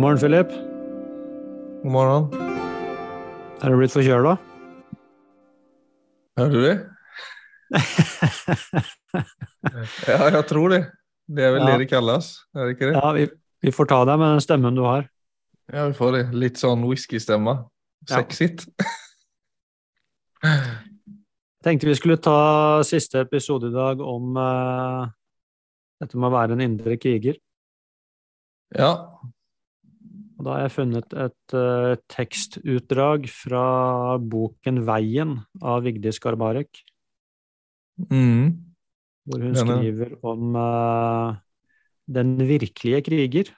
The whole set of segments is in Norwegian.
God morgen, Philip. God morgen. Er du blitt forkjøla? Hører du det? Ja, jeg tror det. Det er vel Ja. det det kalles, er det ikke det? ja, vi, vi får ta deg med den stemmen du har. Ja, vi får det. Litt sånn whiskystemme. Ja. Sexigt. Tenkte vi skulle ta siste episode i dag om uh, dette med å være en indre kriger. Ja. Og da har jeg funnet et uh, tekstutdrag fra boken Veien av Vigdis Garbarek, Mm. hvor hun Denne- skriver om uh, den virkelige kriger.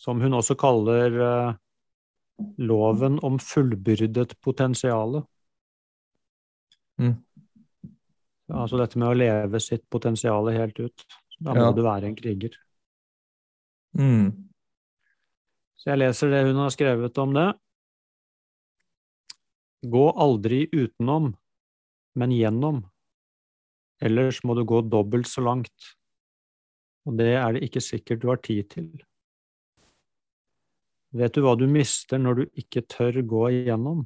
Som hun også kaller uh, loven om fullbyrdet potensiale. Mm. Altså dette med å leve sitt potensiale helt ut. Da må Ja. du være en kriger. Mm. Så jeg leser det hun har skrevet om det. Gå aldri utenom, men gjennom. Ellers må du gå dobbelt så langt. Og det er det ikke sikkert du har tid til. Vet du hva du mister når du ikke tør gå igjennom?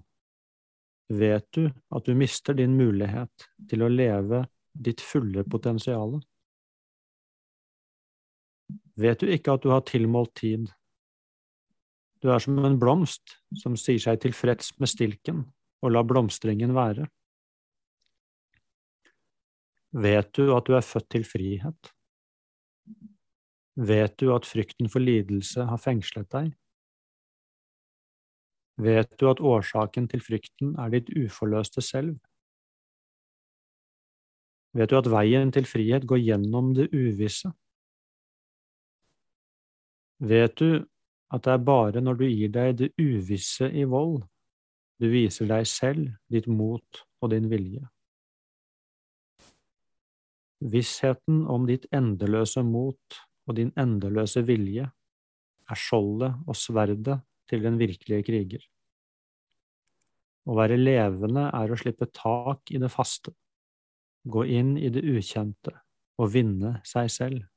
Vet du at du mister din mulighet til å leve ditt fulle potensiale? Vet du ikke at du har tilmålt tid? Du er som en blomst som sier seg tilfreds med stilken og lar blomstringen være. Vet du at du er født til frihet? Vet du at frykten for lidelse har fengslet deg? Vet du at årsaken til frykten er ditt uforløste selv? Vet du at veien til frihet går gjennom det uvisse? Vet du at det er bare når du gir deg det uvisse i vold, du viser deg selv, ditt mot og din vilje? Vissheten om ditt endeløse mot og din endeløse vilje er skjoldet og sverdet til den virkelige kriger. Å være levende er å slippe tak i det faste, gå inn i det ukjente og vinne seg selv.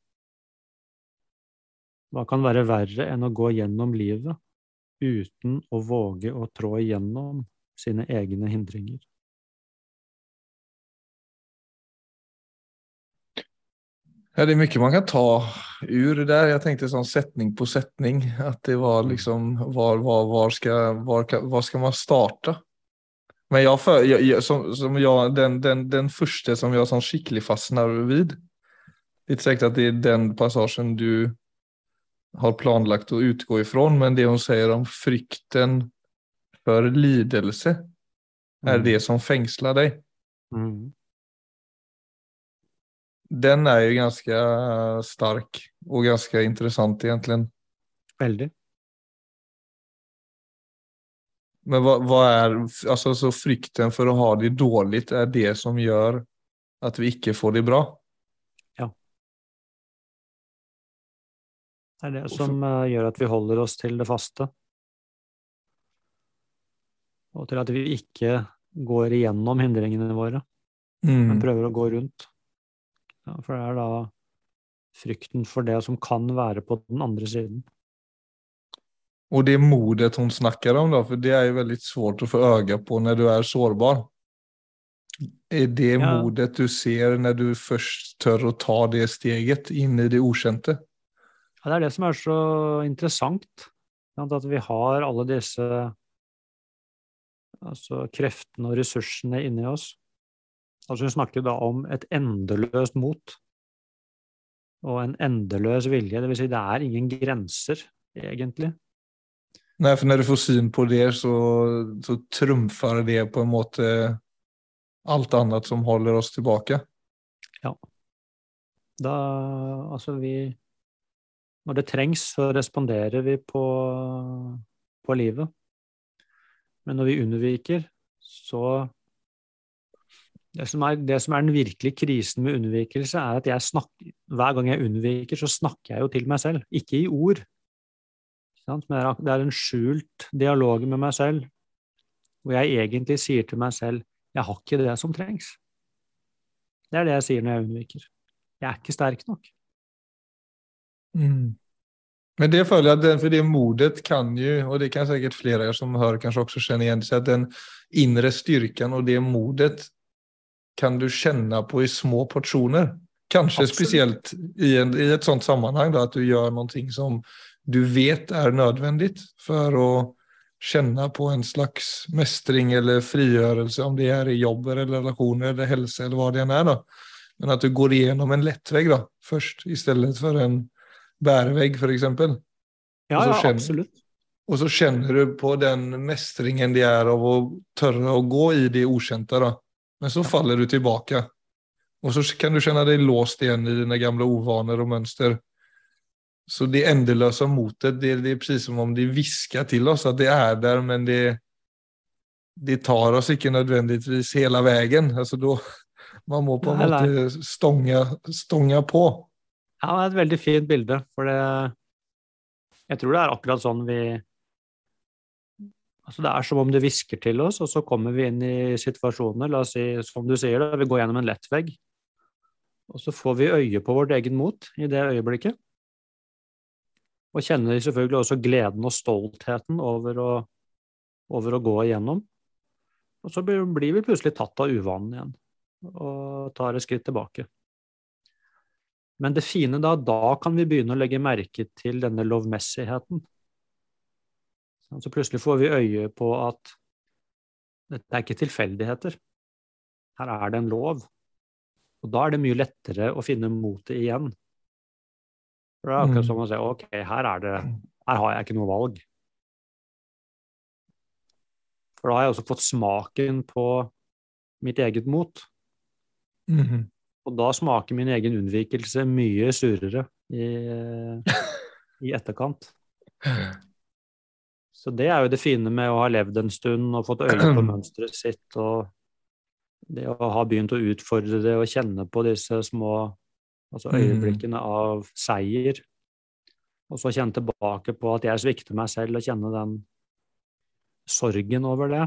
Hva kan være verre enn å gå gjennom livet uten å våge å trå igjennom sine egne hindringer? Ja, det er mye man kan ta ur det der. Jeg tenkte setning sättning på setning. At det var liksom, var, var, var, skal, var, ka- skal man starte? Men jeg, jeg, jag, som, som jeg, den, den, den første som jeg sånn skikkelig fastner vid. Det er ikke sikkert at det er den passasjen du har planlagt å utgå ifrån, men det hon säger om frykten för lidelse är Mm. det som fängslar dig. Mm. Den er jo ganske stark og ganske interessant, egentlig. Veldig. Men hva, hva er Altså, så frykten for å ha det dåligt er det som gjør at vi ikke får det bra? Det er det som eh, gjør at vi holder oss til det faste. Og til at vi ikke går igjennom hindringene våre, men Mm. prøver å gå rundt. Ja, for det er da frykten for det som kan være på den andre siden. Og det modet hun snakker om da, for det er jo veldig svårt å få øye på når du er sårbar. Er det Ja. modet du ser når du først tør å ta det steget inn i det okänte? Ja, det er det som er så interessant. At vi har alle disse altså kreftene og ressursene inni oss. Altså Hun snakker da om et endeløst mot og en endeløs vilje. Det vil si, det er ingen grenser, egentlig. Nei, for når du får syn på det så, så trumfer det på en måte alt annet som holder oss tillbaka. Da, altså vi Når det trengs, så responderer vi på, på livet. Men når vi underviker, så det som, er, det som er den virkelige krisen med undervikelse, er at snakker, hver gang jeg unnviker, så snakker jeg jo til meg selv. Ikke i ord. Men det er- en skjult dialog med meg selv, hvor jeg egentlig sier til meg selv jeg har ikke det som trengs. Det er det jeg sier når jeg unnviker. Jeg er ikke sterk nok. Mm. Men det føler jeg den, för det modet kan ju, och det kan säkert flera som hör kanske också känna igen sig, att den inre styrkan och det modet kan du känna på i små portioner. Kanske Absolut. speciellt i, en, i ett sånt sammanhang då, att du gör någonting som du vet är nödvändigt för att känna på en slags mästring eller frigörelse, om det är i jobb eller relationer eller hälsa eller vad det än är. Då. Men att du går igenom en lättvägg då, först istället för en bärvägg f.eks. exempel. Ja, ja, absolutt. Og så kjenner du på den mestringen det er av å tørre å gå i det ukjente. Da. Men så faller du tilbake. Og så kan du kjenne deg låst igjen i dine gamle uvaner og mønster. Så det endeløse motet, det, det er precis som om det viskar til oss at det er der, men det, det tar oss ikke nødvendigvis hele veien. Altså, då, man må på en måte stonge, stånga på. Ja, det er et veldig fint bilde, for det Jeg tror det er akkurat sånn vi Altså, det er som om det hvisker til oss, og så kommer vi inn i situasjoner, la oss si, som du sier, da, vi går gjennom en lettvegg, og så får vi øye på vårt egen mot i det øyeblikket. Og kjenner selvfølgelig også gleden og stoltheten over å, over å gå igjennom. Og så blir vi plutselig tatt av uvanen igjen, og tar et skritt tilbake. Men det fine da, da kan vi begynne å legge merke til denne lovmessigheten. Så plutselig får vi øye på at dette er ikke tilfeldigheter. Her er det en lov. Og da er det mye lettere å finne motet igjen. For det er akkurat Mm. som å si ok, her, er det, her har jeg ikke noe valg. For da har jeg også fått smaken på mitt eget mot. Mhm. Og da smaker min egen unnvikelse mye surere i, i etterkant. Så det er jo det fine med å ha levd en stund og fått øye på mønsteret sitt, og det å ha begynt å utfordre det og kjenne på disse små altså Mhm. øyeblikkene av seier, og så kjenne tilbake på at jeg svikter meg selv, og kjenne den sorgen over det.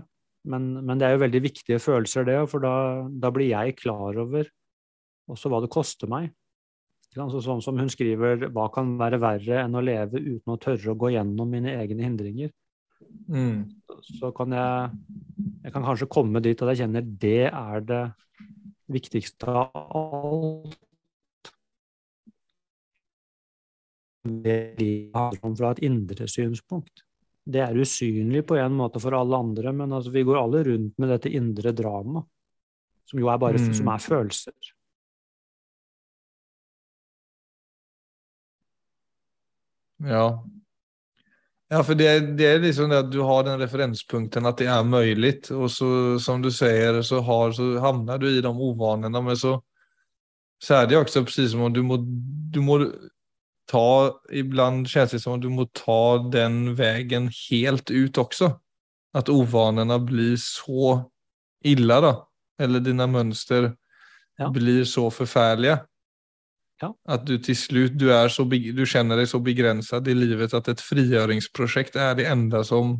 Men, men det er jo veldig viktige følelser, det, for da, da blir jeg klar over også hva det koster meg. Sånn som hun skriver, hva kan være verre enn å leve uten å tørre å gå gjennom mine egne hindringer? Mm. Så kan jeg, jeg kan kanskje komme dit at jeg kjenner det er det viktigste av alt. Det handler om fra et indre synspunkt. Det er usynlig på en måte for alle andre, men altså, vi går alle rundt med dette indre dramaet, som jo er bare Mm. som er følelser. Ja. Ja, for det, det er liksom det at du har den referenspunkten at det er mulig, og så som du sier, så, har, så havner du i de uvanene. men så, så er det også precis som om du må, du må ta, ibland kjennes det som om du må ta den veien helt ut også. At uvanene blir så ille, da. eller dina mønster Ja. blir så förfärliga. Ja. At du til slutt du är så, du kjenner deg så begrenset i livet at et frigjøringsprosjekt er det enda som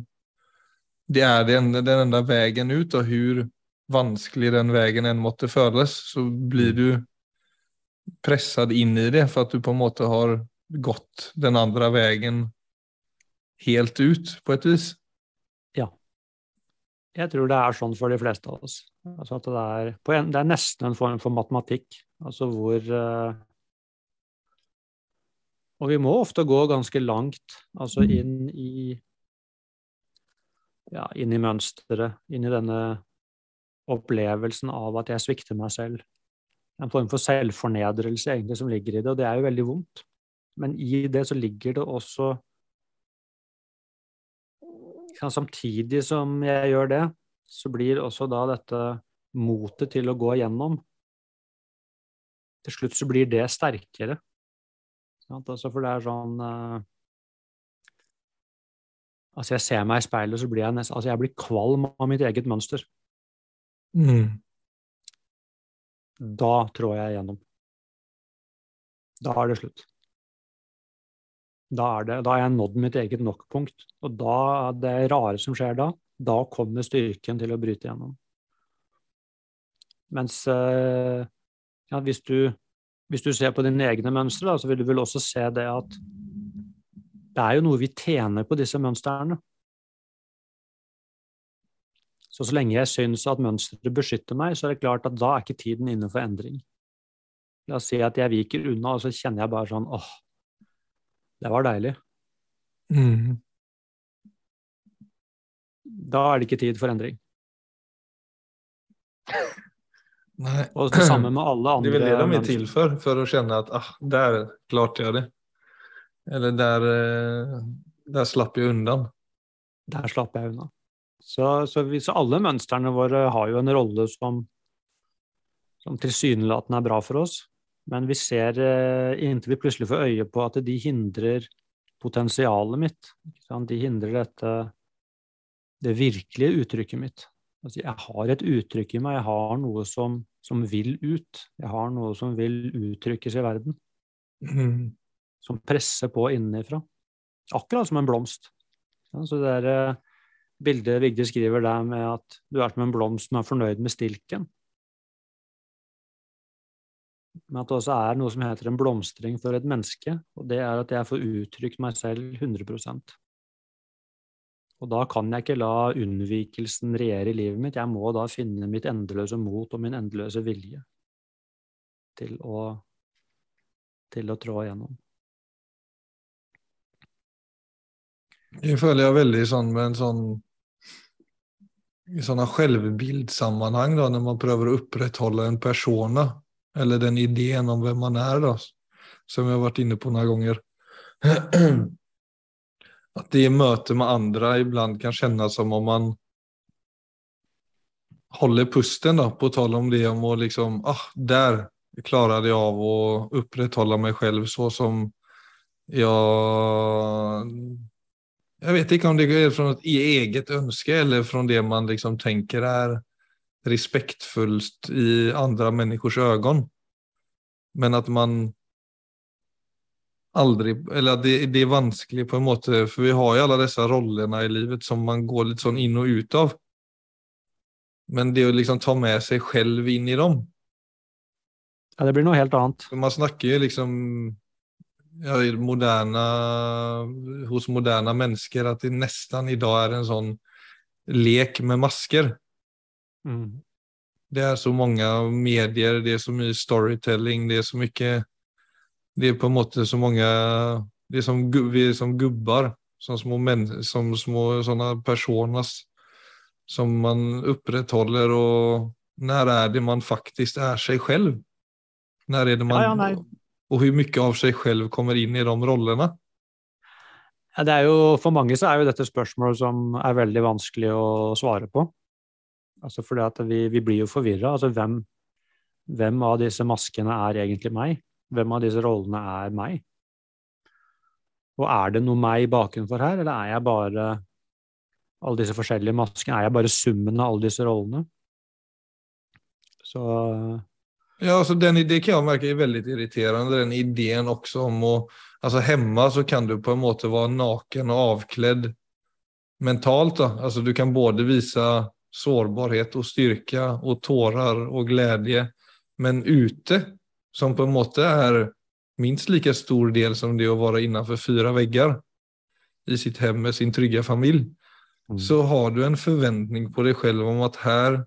det er det enda, den enda veien ut og hvor vanskelig den veien enn måtte føles, så blir du presset inn i det for at du på en måte har gått den andre veien helt ut på et vis. Ja. Jeg tror det er sånn for de fleste av oss. Altså det, er, på en, det er nesten en form for matematikk, altså hvor eh, Og vi må ofte gå ganske langt, altså inn i Ja, inn i mønsteret, inn i denne opplevelsen av at jeg svikter meg selv. En form for selvfornedrelse egentlig som ligger i det, og det er jo veldig vondt. Men i det så ligger det også ja, samtidig som jeg gjør det, så blir også da dette motet til å gå igjennom Til slutt så blir det sterkere. Altså, for det er sånn uh, Altså, jeg ser meg i speilet, så blir jeg nesten Altså, jeg blir kvalm av mitt eget mønster. Mm. Da trår jeg igjennom. Da er det slutt. Da, er det, da har jeg nådd mitt eget nok-punkt. Og da, det rare som skjer da, da kommer styrken til å bryte igjennom. Mens eh, ja, hvis, du, hvis du ser på dine egne mønstre, da, så vil du vel også se det at det er jo noe vi tjener på disse mønstrene. Så så lenge jeg syns at mønsteret beskytter meg, så er det klart at da er ikke tiden inne for endring. La oss si at jeg viker unna, og så kjenner jeg bare sånn åh, det var deilig. Mm. Da er det ikke tid for endring. Nej. Og det samme med alle Det andre är väl det de är till för, för att känna att ah, där klarte jag det. Eller där, der där slapp jeg undan. Der slapp jeg unna. Så, så, vi, så alle mønstrene våre har jo en rolle som, som tilsynelatende er bra for oss, men vi ser eh, inntil vi plutselig får øye på at de hindrer potensialet mitt. De hindrer dette det virkelige uttrykket mitt. Altså, jeg har et uttrykk i meg, jeg har noe som, som vil ut. Jeg har noe som vil uttrykkes i verden, Mm. som presser på innenfra. Akkurat som en blomst. Ja, så det der eh, bildet Vigdis skriver der med at du er som en blomst som er fornøyd med stilken. Men at det også er noe som heter en blomstring for et menneske, og det er at jeg får uttrykt meg selv 100 Og da kan jeg ikke la unnvikelsen regjere i livet mitt, jeg må da finne mitt endeløse mot og min endeløse vilje til å, til å trå igjennom. Det føler jeg veldig sånn med en sånn i sånne selvbildsammanhang da, når man prøver å opprettholde en persona, eller den ideen om hvem man er, da, som jeg har vært inne på noen ganger. At det i møte med andre iblant kan kjennes som om man holder pusten, da, på tale om det om å liksom, ah, der klarer jeg av å opprettholde meg selv så som jeg jeg vet ikke om det er fra et eget ønske eller fra det man liksom tenker er respektfullt i andre menneskers øyne. Men at man aldri Eller det, det er vanskelig på en måte, for vi har jo alle disse rollene i livet som man går litt sånn inn og ut av. Men det å liksom ta med seg selv inn i dem Ja, det blir noe helt annet. Man snakker jo liksom ja, moderne, hos moderne mennesker at det nesten i dag er en sånn lek med masker. Mm. Det er så mange medier, det er så mye storytelling, det er så mye Det er på en måte så mange det er som, Vi er som gubber, som små, men, som små sånne personer som man opprettholder. Og når er det man faktisk er seg selv? Når er det man Ja, ja. Og hvor mye av seg selv kommer inn i de rollene? Ja, det er jo, for mange så er jo dette spørsmål som er veldig vanskelig å svare på. Altså fordi at vi, vi blir jo forvirra. Altså hvem, hvem av disse maskene er egentlig meg? Hvem av disse rollene er meg? Og er det noe meg bakenfor her, eller er jeg bare alle disse forskjellige maskene? Er jeg bare summen av alle disse rollene? Så Ja, altså den, det kan jeg merke er veldig irriterende, den ideen også om å Altså hjemme så kan du på en måte være naken og avkledd mentalt. Da. Altså du kan både vise sårbarhet og styrke og tårer og glede, men ute, som på en måte er minst like stor del som det å være innenfor fire vegger i sitt hjem med sin trygge familie, mm. så har du en forventning på deg selv om at her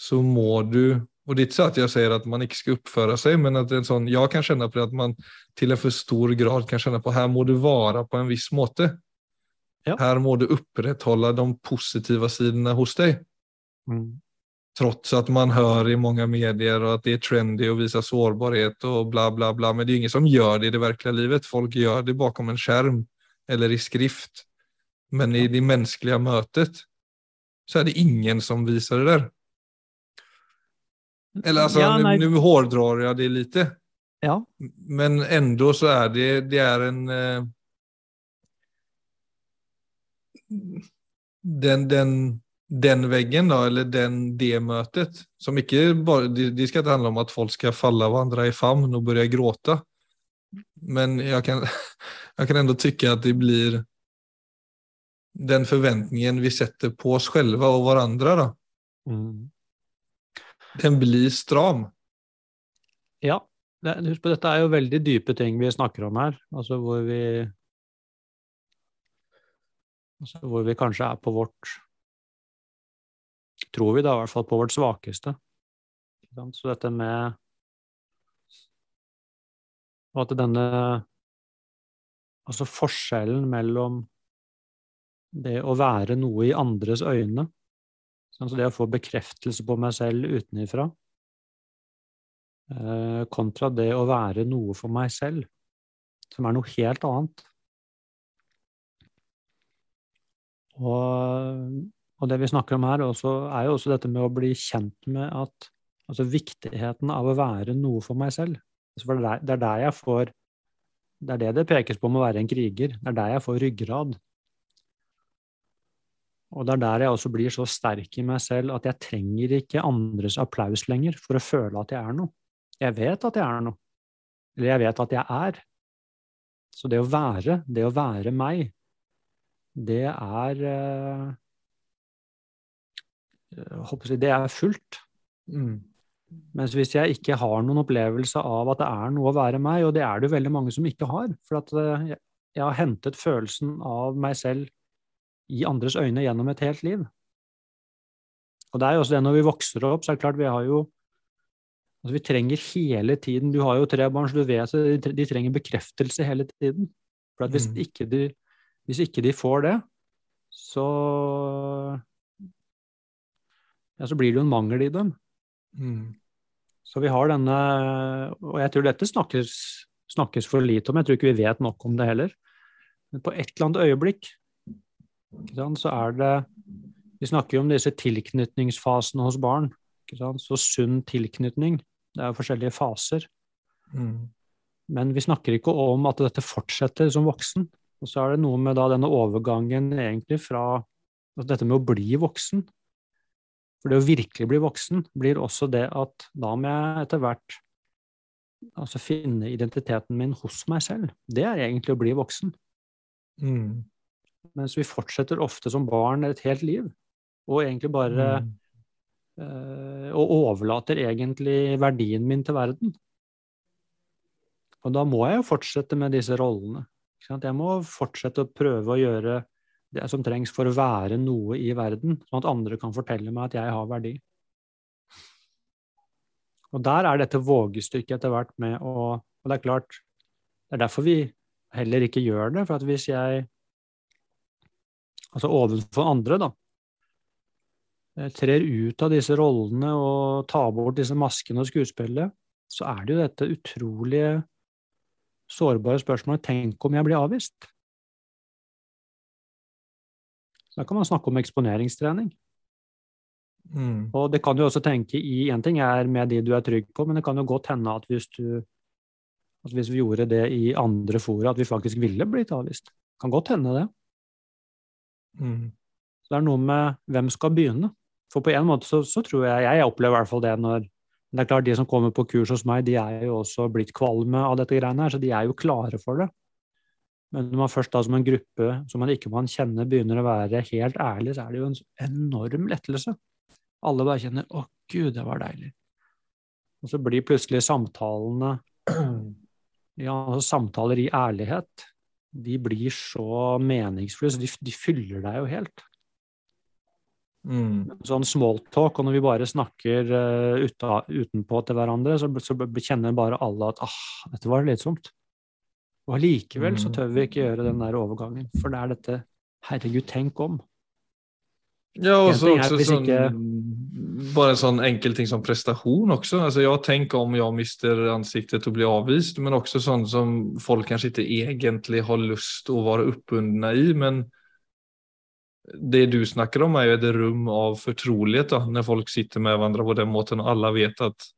så må du og det er ikke så at jeg sier at man ikke skal oppføre seg, men at en sånn, jeg kan kjenne på det at man til en for stor grad kan kjenne på her må du være på en viss måte. Ja. Her må du opprettholde de positive sidene hos deg. Mm. Trots at man hører i mange medier og at det er trendy att visa sårbarhet og bla, bla, bla. Men det er ingen som gjør det i det verkliga livet. Folk gjør det bakom en skjerm eller i skrift. Men i det mänskliga mötet så er det ingen som viser det der. Eller alltså, Ja, nu, nu hårdrar jag det lite. Ja. Men ändå så är det, det är en... Eh, den, den, den veggen, da, eller den, det møtet som ikke bare, det, det skal ikke handle om at folk skal falle hverandre i famn begynne å gråte. Men jeg kan, jeg kan ändå tycka att det blir den forventningen vi setter på oss själva og hverandre Mm. den blir stram. Ja. Husk på, dette er jo veldig dype ting vi snakker om her. Altså hvor vi Altså hvor vi kanskje er på vårt Tror vi da, i hvert fall på vårt svakeste. Så dette med Og at denne Altså forskjellen mellom det å være noe i andres øyne, altså det å få bekreftelse på meg selv utenifra, eh, kontra det å være noe for meg selv, som er noe helt annet. Og, og det vi snakker om her, også, er jo også dette med å bli kjent med at Altså viktigheten av å være noe for meg selv. Altså for det er, det er der jeg får Det er det det pekes på med å være en kriger. Det er der jeg får ryggrad. Og det er der jeg også blir så sterk i meg selv at jeg trenger ikke andres applaus lenger for å føle at jeg er noe. Jeg vet at jeg er noe. Eller jeg vet at jeg er. Så det å være, det å være meg, det er øh, håper jeg, Det er fullt. Mm. Mens hvis jeg ikke har noen opplevelse av at det er noe å være meg, og det er det jo veldig mange som ikke har, for at øh, jeg har hentet følelsen av meg selv i andres øyne gjennom et helt liv. Og det er jo også det når vi vokser opp, så er det klart vi har jo altså Vi trenger hele tiden Du har jo tre barn, så du vet at de trenger bekreftelse hele tiden. For at hvis, mm. ikke de, hvis ikke de får det, så ja, så blir det jo en mangel i dem. Mm. Så vi har denne Og jeg tror dette snakkes, snakkes for lite om, jeg tror ikke vi vet nok om det heller. Men på et eller annet øyeblikk så er det Vi snakker jo om disse tilknytningsfasene hos barn. Så sunn tilknytning. Det er jo forskjellige faser. Mm. Men vi snakker ikke om at dette fortsetter som voksen. Og så er det noe med da denne overgangen egentlig fra altså dette med å bli voksen. For det å virkelig bli voksen blir også det at da må jeg etter hvert altså finne identiteten min hos meg selv. Det er egentlig å bli voksen. Mm. Mens vi fortsetter ofte som barn et helt liv, og egentlig bare mm. øh, Og overlater egentlig verdien min til verden. Og da må jeg jo fortsette med disse rollene. Jeg må fortsette å prøve å gjøre det som trengs for å være noe i verden, sånn at andre kan fortelle meg at jeg har verdi. Og der er dette vågestykket etter hvert med å Og det er klart, det er derfor vi heller ikke gjør det. For at hvis jeg altså overfor andre, da, eh, trer ut av disse rollene og tar bort disse maskene og skuespillet, så er det jo dette utrolige sårbare spørsmålet Tenk om jeg blir avvist? Så da kan man snakke om eksponeringstrening. Mm. Og det kan du også tenke i Én ting er med de du er trygg på, men det kan jo godt hende at hvis, du, at hvis vi gjorde det i andre fora, at vi faktisk ville blitt avvist. Det kan godt hende det. Mm. Så det er noe med hvem skal begynne. For på en måte så, så tror jeg Jeg opplever i hvert fall det når det er klart De som kommer på kurs hos meg, de er jo også blitt kvalme av dette greiene her, så de er jo klare for det. Men når man først da som en gruppe som man ikke man kjenner, begynner å være helt ærlig, så er det jo en enorm lettelse. Alle bare kjenner 'Å, gud, det var deilig'. Og så blir plutselig samtalene ja, altså samtaler i ærlighet de blir så meningsfulle, så de, de fyller deg jo helt. Mm. Sånn smalltalk, og når vi bare snakker uh, utenpå til hverandre, så, så, kjenner bare alle at ah, dette var slitsomt. Og allikevel mm. så tør vi ikke gjøre den der overgangen, for det er dette herregud, tenk om. Ja, og så også sånn, bare en sånn enkel ting som prestasjon også. Altså, ja, tenk om jeg mister ansiktet og blir avvist, men også sånn som folk kanskje ikke egentlig har lyst å være oppbundne i. Men det du snakker om, er jo et rom av fortrolighet, da, når folk sitter med hverandre på den måten, og alle vet at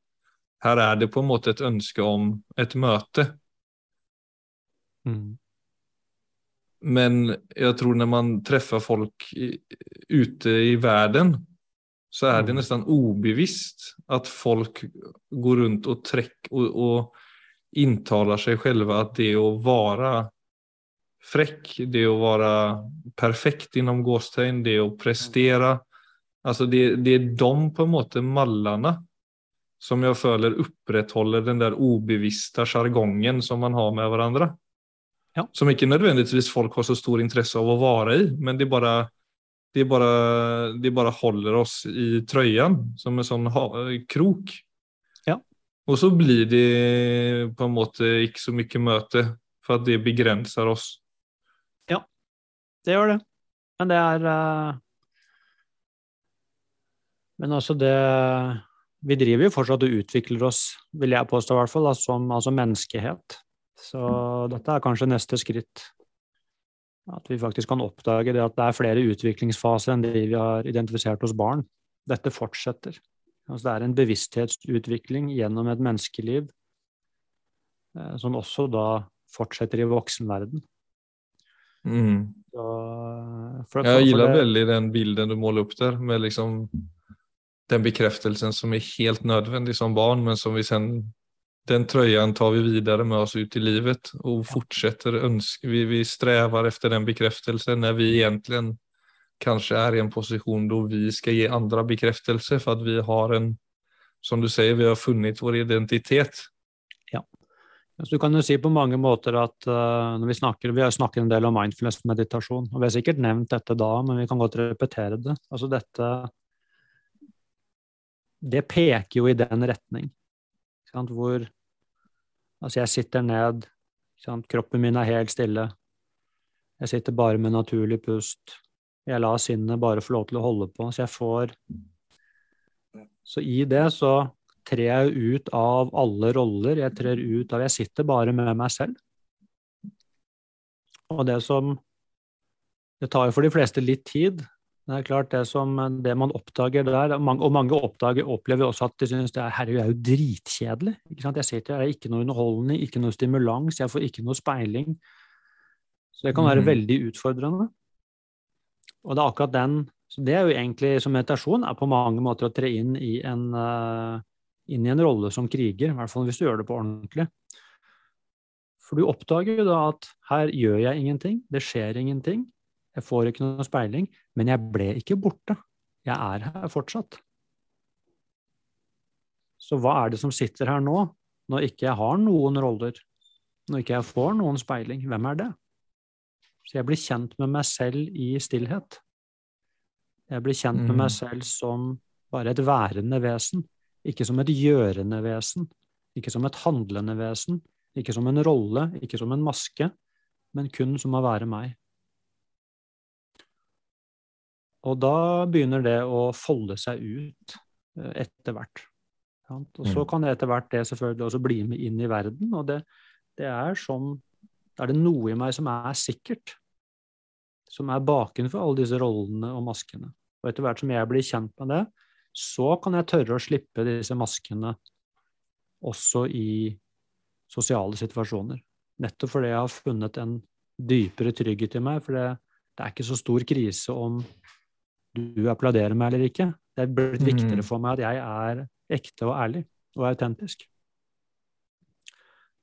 her er det på en måte et ønske om et møte. Mm. Men jag tror när man träffar folk i, ute i världen så är det nesten nästan obevisst att folk går runt och, träck, och, och intalar sig själva att det å att vara fräck, det å att vara perfekt inom gåstegn, det å att prestera. Alltså det, det är de på en måte mallarna som jag føler opprettholder den der ubevisste jargongen som man har med varandra. Ja. Som ikke nødvendigvis folk har så stor interesse av å være i, men det bare, det bare, det bare holder oss i trøyen som en sånn krok. Ja. Og så blir det på en måte ikke så mye møte, for at det begrenser oss. Ja, Det gjør det. Men det er uh... Men altså, det Vi driver jo fortsatt og utvikler oss, vil jeg påstå i hvert fall, som altså menneskehet. Så dette er kanskje neste skritt. At vi faktisk kan oppdage det at det er flere utviklingsfaser enn de vi har identifisert hos barn. Dette fortsetter. Altså det er en bevissthetsutvikling gjennom et menneskeliv eh, som også da fortsetter i voksenverden. Mm. Så, for, Jeg for gillar liker veldig den bilden du måler opp der, med liksom den bekreftelsen som er helt nødvendig som barn, men som vi sen den trøyen tar vi videre med oss ut i livet og fortsetter ønske, vi, vi strävar efter den bekreftelsen når vi egentlig kanskje er i en posisjon då vi skal gi andre bekräftelse for at vi har en, som du sier, vi har funnet vår identitet. Så du kan jo si på mange måter at uh, når vi snakker, vi har snakket en del om mindfulness-meditasjon, og vi har sikkert nevnt dette da, men vi kan godt repetere det. Altså dette Det peker jo i den retning, sant, hvor Altså, jeg sitter ned, sant, kroppen min er helt stille. Jeg sitter bare med naturlig pust. Jeg lar sinnet bare få lov til å holde på, så jeg får Så i det så trer jeg ut av alle roller. Jeg trer ut av Jeg sitter bare med meg selv. Og det som Det tar jo for de fleste litt tid. Det er klart det som det man oppdager der, og mange, oppdager, opplever også at de synes det er, herre, er jo dritkjedelig. Jeg sitter her, det er ikke noe underholdende, ikke noe stimulans, jeg får ikke noe speiling. Så det kan være mm. veldig utfordrende. Og det er akkurat den så Det er jo egentlig som meditasjon er på mange måter å tre inn i en eh, inn i en rolle som kriger, i hvert fall hvis du gjør det på ordentlig. For du oppdager jo da at her gjør jeg ingenting, det skjer ingenting, jeg får ikke noe speiling, men jeg ble ikke borte. Jeg er her fortsatt. Så hva er det som sitter her nå, når ikke jeg har noen roller, når ikke jeg får noen speiling? Hvem er det? Så jeg blir kjent med meg selv i stillhet. Jeg blir kjent med Mm. meg selv som bare et værende vesen, ikke som et gjørende vesen, ikke som et handlende vesen, ikke som en rolle, ikke som en maske, men kun som å være meg. Og da begynner det å folde seg ut eh, etter hvert. Og så Mm. kan etter hvert det selvfølgelig også bli med inn i verden, og det, det er sånn er det noe i meg som er sikkert. Som er bakenfor alle disse rollene og maskene. Og etter hvert som jeg blir kjent med det, så kan jeg tørre å slippe disse maskene også i sosiale situasjoner. Nettopp fordi jeg har funnet en dypere trygghet i meg. For det, det er ikke så stor krise om du applauderer meg eller ikke. Det er blitt viktigere for meg at jeg er ekte og ærlig og autentisk.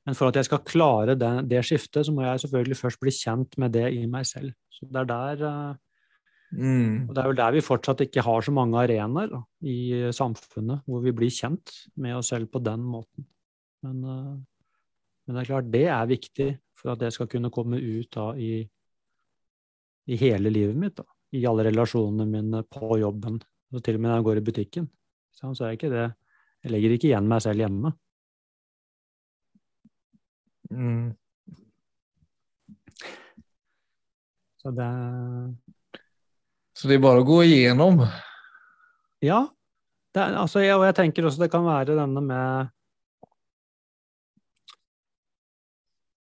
Men for at jeg skal klare det, det skiftet, så må jeg selvfølgelig først bli kjent med det i meg selv. Så det er der eh, Mm. og det er vel der vi fortsatt ikke har så mange arenaer da, i samfunnet hvor vi blir kjent med oss selv på den måten. Men, eh, men det er klart, det er viktig for at det skal kunne komme ut da i, i hele livet mitt. Da. I alle relasjonene mine på jobben, og til og med når jeg går i butikken. Så er ikke det Jeg legger ikke igjen meg selv hjemme. Mm. Så det Så det er bare å gå igjennom. Ja. Det altså, jeg, og jeg tenker også det kan være denne med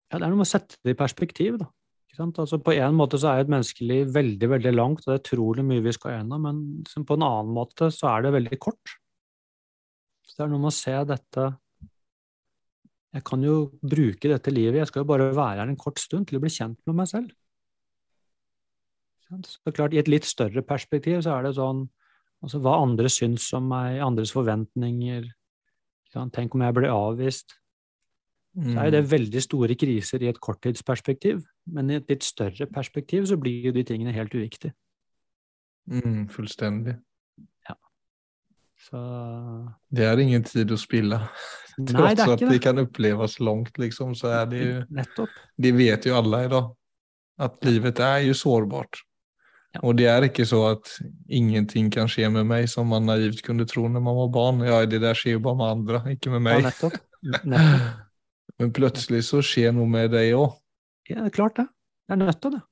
Ja, det er noe med å sette det i perspektiv, da. Altså, på en måte så er et menneskeliv veldig, veldig langt, og det er utrolig mye vi skal gjennom, men på en annen måte så er det veldig kort. Så det er noe med å se dette Jeg kan jo bruke dette livet, jeg skal jo bare være her en kort stund til å bli kjent med meg selv. Så klart, I et litt større perspektiv så er det sånn Altså hva andre syns om meg, andres forventninger. Tenk om jeg blir avvist. Så er det veldig store kriser i et korttidsperspektiv. Men i et litt større perspektiv så blir jo de tingene helt uviktige. Mm, fullstendig. Så Det er ingen tid å spille. Er at det det. kan oppleves langt, liksom, så er det jo Nettopp. Det vet jo alle i dag. At livet er jo sårbart. Ja. Og det er ikke så at ingenting kan skje med meg, som man naivt kunne tro når man var barn. Ja, det der skjer jo bare med andre, ikke med meg. Ja, nettopp. nettopp. Men plutselig så skjer noe med deg òg. Ja, det er klart det. Det er nødt til det.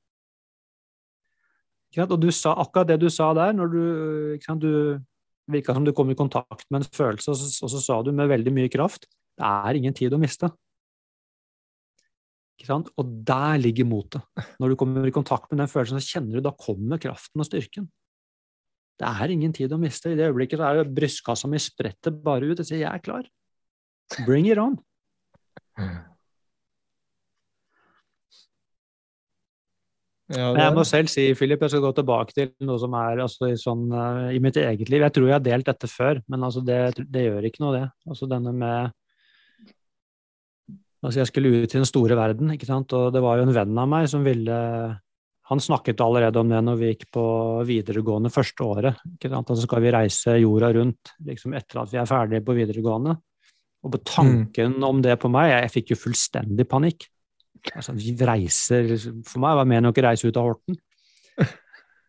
Og du sa akkurat det du sa der, når du, ikke du virka som du kom i kontakt med en følelse, og så, og så sa du med veldig mye kraft det er ingen tid å miste. Ikke sant? Og der ligger motet. Når du kommer i kontakt med den følelsen, så kjenner du da kommer kraften og styrken. Det er ingen tid å miste. I det øyeblikket så er det brystkassa mi spretter bare ut. Jeg sier jeg er klar. Bring it on. Ja, jeg må selv si, Philip, jeg skal gå tilbake til noe som er altså, i, sånn, uh, i mitt eget liv. Jeg tror jeg har delt dette før, men altså, det, det gjør ikke noe, det. Altså denne med Altså, jeg skulle ut i den store verden, ikke sant, og det var jo en venn av meg som ville Han snakket allerede om det når vi gikk på videregående første året. ikke sant, Altså skal vi reise jorda rundt liksom etter at vi er ferdige på videregående. Og på tanken om det på meg, jeg, fikk jo fullstendig panikk. Altså, vi reiser For meg var mer enn å ikke reise ut av Horten.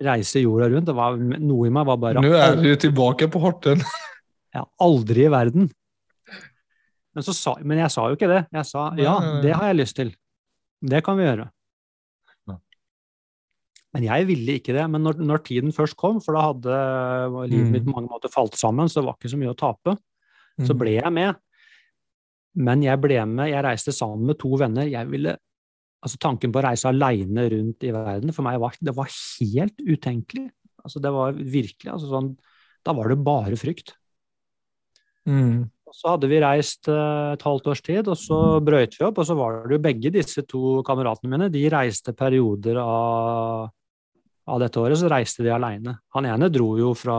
Reise jorda rundt. Det var, noe i meg var bare Nå er du tilbake på Horten. ja, aldri i verden. Men, så sa, men jeg sa jo ikke det. Jeg sa ja, det har jeg lyst til. Det kan vi gjøre. Men jeg ville ikke det. Men når, når tiden først kom, for da hadde livet Mm. mitt på mange måter falt sammen, så det var ikke så mye å tape, så Mm. ble jeg med. Men jeg ble med, jeg reiste sammen med to venner. Jeg ville, altså Tanken på å reise alene rundt i verden for meg var, det var helt utenkelig. Altså Det var virkelig altså sånn, Da var det bare frykt. Mm. Og så hadde vi reist eh, et halvt års tid, og så brøyt vi opp. Og så var det jo begge disse to kameratene mine, de reiste perioder av, av dette året, så reiste de aleine. Han ene dro jo fra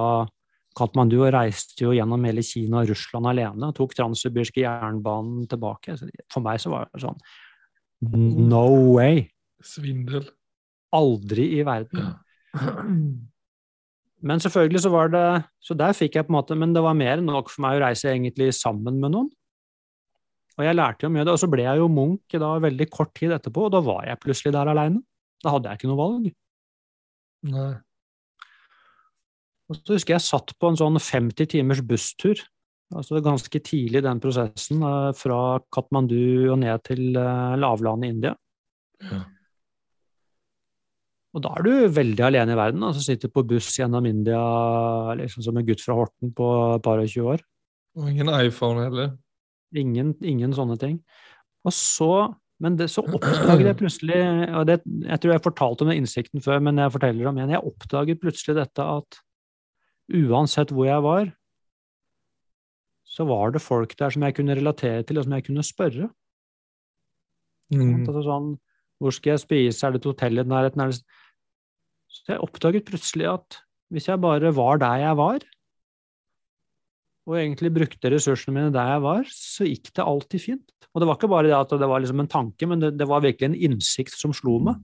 Katmandu og reiste jo gjennom hele Kina og Russland alene. Tok transsibirske jernbanen tilbake. For meg så var det sånn No way! Svindel. Aldri i verden. Men selvfølgelig så var det Så der fikk jeg på en måte Men det var mer enn nok for meg å reise egentlig sammen med noen. Og jeg lærte jo mye av det. Og så ble jeg jo munk da veldig kort tid etterpå, og da var jeg plutselig der aleine. Da hadde jeg ikke noe valg. Nei. Og så husker jeg satt på en sånn 50 timers busstur, altså ganske tidlig i den prosessen, eh, fra Katmandu og ned til eh, lavlandet i India. Ja. Og da er du veldig alene i verden, altså sitter på buss gjennom India liksom som en gutt fra Horten på et par og 20 år. Og ingen iPhone heller. Ingen, ingen sånne ting. Og så, men det, så oppdaget jeg plutselig og det, Jeg tror jeg fortalte om den innsikten før, men jeg forteller om igjen. Jeg oppdaget plutselig dette at uansett hvor jeg var, så var det folk der som jeg kunne relatere til, og som jeg kunne spørre. Mm. Altså sånn, hvor skal jeg spise, er det et hotell i nærheten? Det... Så jeg oppdaget plutselig at hvis jeg bare var der jeg var, og egentlig brukte ressursene mine der jeg var, så gikk det alltid fint. Og det var ikke bare det at det var liksom en tanke, men det, det var virkelig en innsikt som slo meg.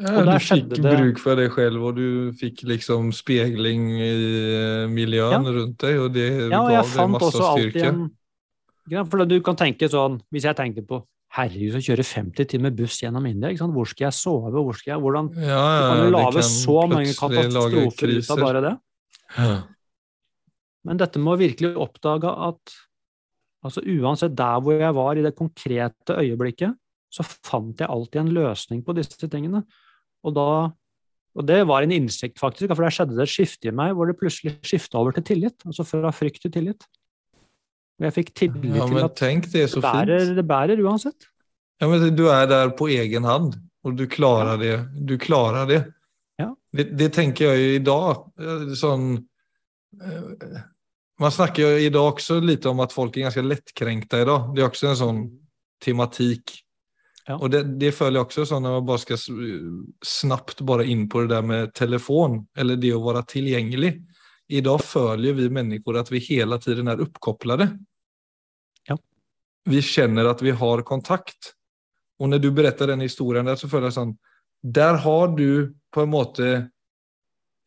Ja, du fikk det- bruk for deg selv, og du fikk liksom spegling i miljøet miljøen Ja. rundt deg, og det Ja, og gav deg masse styrke. en ja, For du kan tenke sånn, hvis jeg tenker på herregud, som kjøre 50 timer buss gjennom India, hvor skal jeg sove, hvor skal jeg, hvordan Ja, Du ja, kan du lage så mange katastrofer ut av bare det. Ja. Men dette med å virkelig oppdage at altså uansett der hvor jeg var i det konkrete øyeblikket, så fant jeg alltid en løsning på disse tingene. Og, da, og det var en innsikt, faktisk, for der skjedde det et skifte i meg hvor det plutselig skifta over til tillit. Altså fra frykt til tillit. Og jeg fikk tillit ja, til at tenk det det bærer, det bærer uansett. Ja, men du er der på egen hand, og du klarer det. Du klarer det. Ja. Det, det tenker jeg jo i dag. eh, Sånn, eh, man snakker jo i dag også litt om at folk er ganske lettkrenkte i dag. Det er også en sånn tematikk. Ja. Og det, det jeg også sånn når man bare skal snabbt bare inn på det der med telefon, eller det å være tilgjengelig. I dag føler vi mennesker at vi hele tiden er oppkoblede. Ja. Vi kjenner at vi har kontakt. Og når du berättar den historien der, så føler jeg sånn Der har du på en måte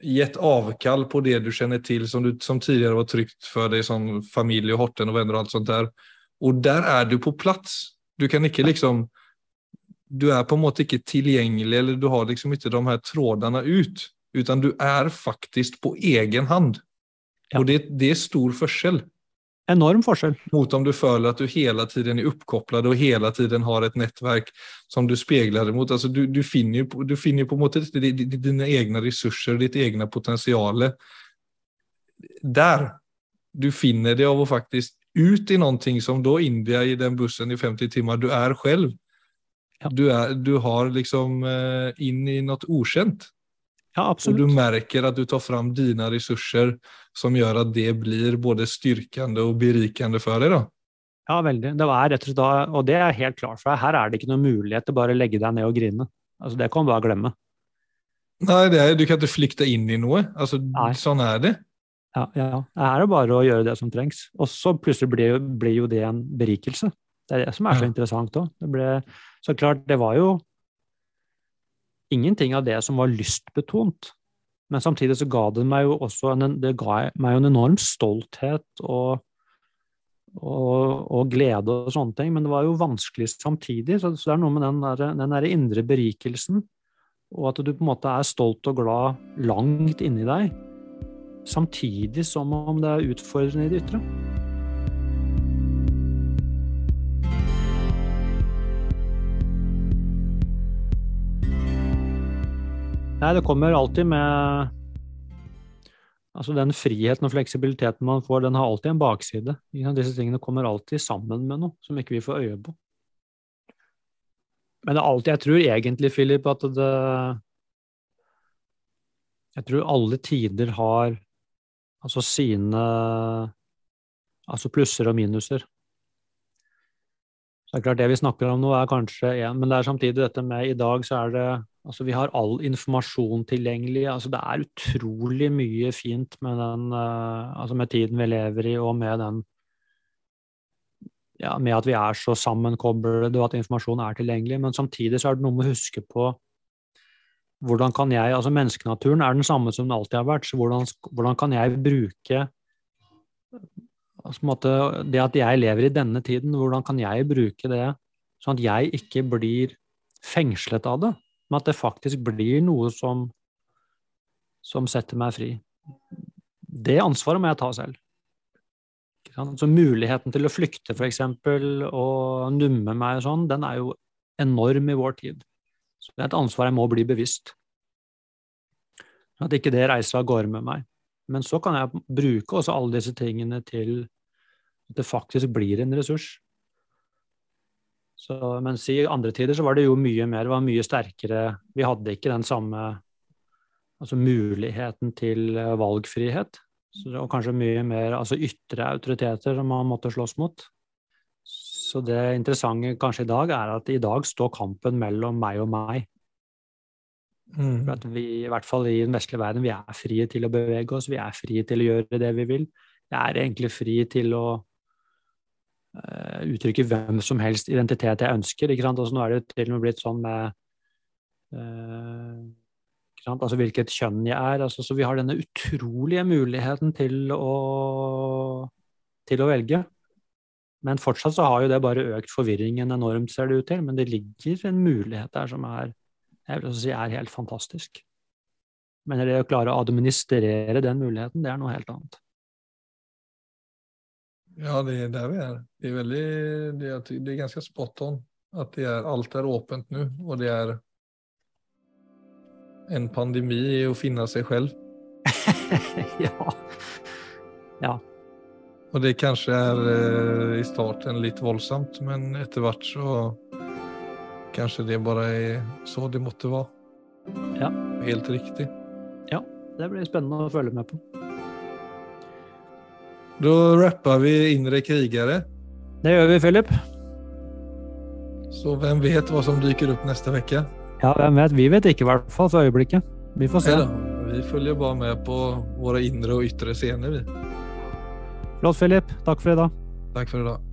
gett avkall på det du kjenner til, som, du, som tidligere var trygt for deg som familie og horten og vänner og alt sånt der. Og der er du på plass. Du kan ikke liksom Du er på en måte ikke tilgjengelig, eller du har liksom ikke de her trådene ut. Utan du er faktisk på egen hand. Ja. Og det, det er stor forskjell. Enorm forskjell. mot om du føler at du hele tiden er oppkoblet og hele tiden har et nettverk som du speiler mot. Altså, du, du finner jo, du finner på en måte dine egne resurser, ditt egne potensial der. Du finner det av å faktisk ut i noe som da India i den bussen i 50 timer. du er selv. Ja. Du, er, du har liksom eh, inn i noe okjent. Ja, absolutt. Og du merker at du tar fram dine ressurser som gjør at det blir både styrkende og berikende for deg. da. Ja, veldig. Det var rett og slett da, og det er helt klart for deg. Her er det ikke noen mulighet til bare å legge deg ned og grine. Altså, det kan du bare glemme. Nei, det er, du kan ikke flykte inn i noe. Altså, Nei. sånn er det. Ja, ja. Her er det bare å gjøre det som trengs. Og så plutselig blir blir jo det en berikelse. Det er det som er så Ja. interessant òg. Det ble Så klart, det var jo ingenting av det som var lystbetont. Men samtidig så ga det meg jo også en, det ga meg en enorm stolthet og, og, og glede og sånne ting. Men det var jo vanskelig samtidig. Så, så det er noe med den der, den der indre berikelsen. Og at du på en måte er stolt og glad langt inni deg samtidig som om det er utfordrende i det ytre. Nei, det kommer alltid med Altså den friheten og fleksibiliteten man får, den har alltid en bakside. Disse tingene kommer alltid sammen med noe som ikke vi får øye på. Men det er alltid, jeg tror egentlig, Philip, at det Jeg tror alle tider har altså sine altså plusser og minuser. Det er klart det vi snakker om nå er kanskje én, men det er samtidig dette med i dag så er det altså vi har all informasjon tilgjengelig. altså Det er utrolig mye fint med den uh, altså med tiden vi lever i, og med den ja, med at vi er så sammenkoblede, og at informasjon er tilgjengelig. Men samtidig så er det noe med å huske på hvordan kan jeg Altså menneskenaturen er den samme som den alltid har vært, så hvordan, hvordan kan jeg bruke altså, måte, Det at jeg lever i denne tiden, hvordan kan jeg bruke det sånn at jeg ikke blir fengslet av det, men at det faktisk blir noe som, som setter meg fri. Det ansvaret må jeg ta selv. Så muligheten til å flykte, eksempel, og numme meg og sånn, den er jo enorm i vår tid. Så det er et ansvar jeg må bli bevisst. Sånn At ikke det reiser av gårde med meg. Men så kan jeg bruke også alle disse tingene til at det faktisk blir en ressurs. Så, mens i andre tider så var det jo mye mer, var mye sterkere Vi hadde ikke den samme altså muligheten til eh, valgfrihet. Så det var kanskje mye mer altså ytre autoriteter som man måtte slåss mot. Så det interessante kanskje i dag er at i dag står kampen mellom meg og meg. Mm. For at vi, i hvert fall i den vestlige verden, vi er frie til å bevege oss, vi er frie til å gjøre det vi vil. Jeg er egentlig fri til å uttrykke hvem som helst identitet jeg ønsker. Ikke sant? Altså, nå er det til og med blitt sånn med eh, ikke sant? Altså hvilket kjønn jeg er. Altså, så vi har denne utrolige muligheten til å, til å velge. Men fortsatt så har jo det bare økt forvirringen enormt, ser det ut til. Men det ligger en mulighet der som er jeg vil si er helt fantastisk. Men det å klare å administrere den muligheten, det er noe helt annet. Ja, det er der vi er. Det er veldig Det er, det er ganske spot on. At det er, alt er åpent nå, og det er en pandemi å finne seg selv. ja. ja. Og det kanskje er eh, i starten litt voldsomt, men etter hvert så kanskje det bare er så det måtte være. Ja. Helt riktig. Ja. Det blir spennende å følge med på. Da rapper vi Indre krigere. Det gjør vi, Philip. Så hvem vet hva som dyker opp neste uke? Ja, hvem vet? Vi vet ikke, i hvert fall for øyeblikket. Vi får se. Vi følger bare med på våre indre og ytre scener. vi. Flott, Philip. Takk for i dag. Takk for i dag.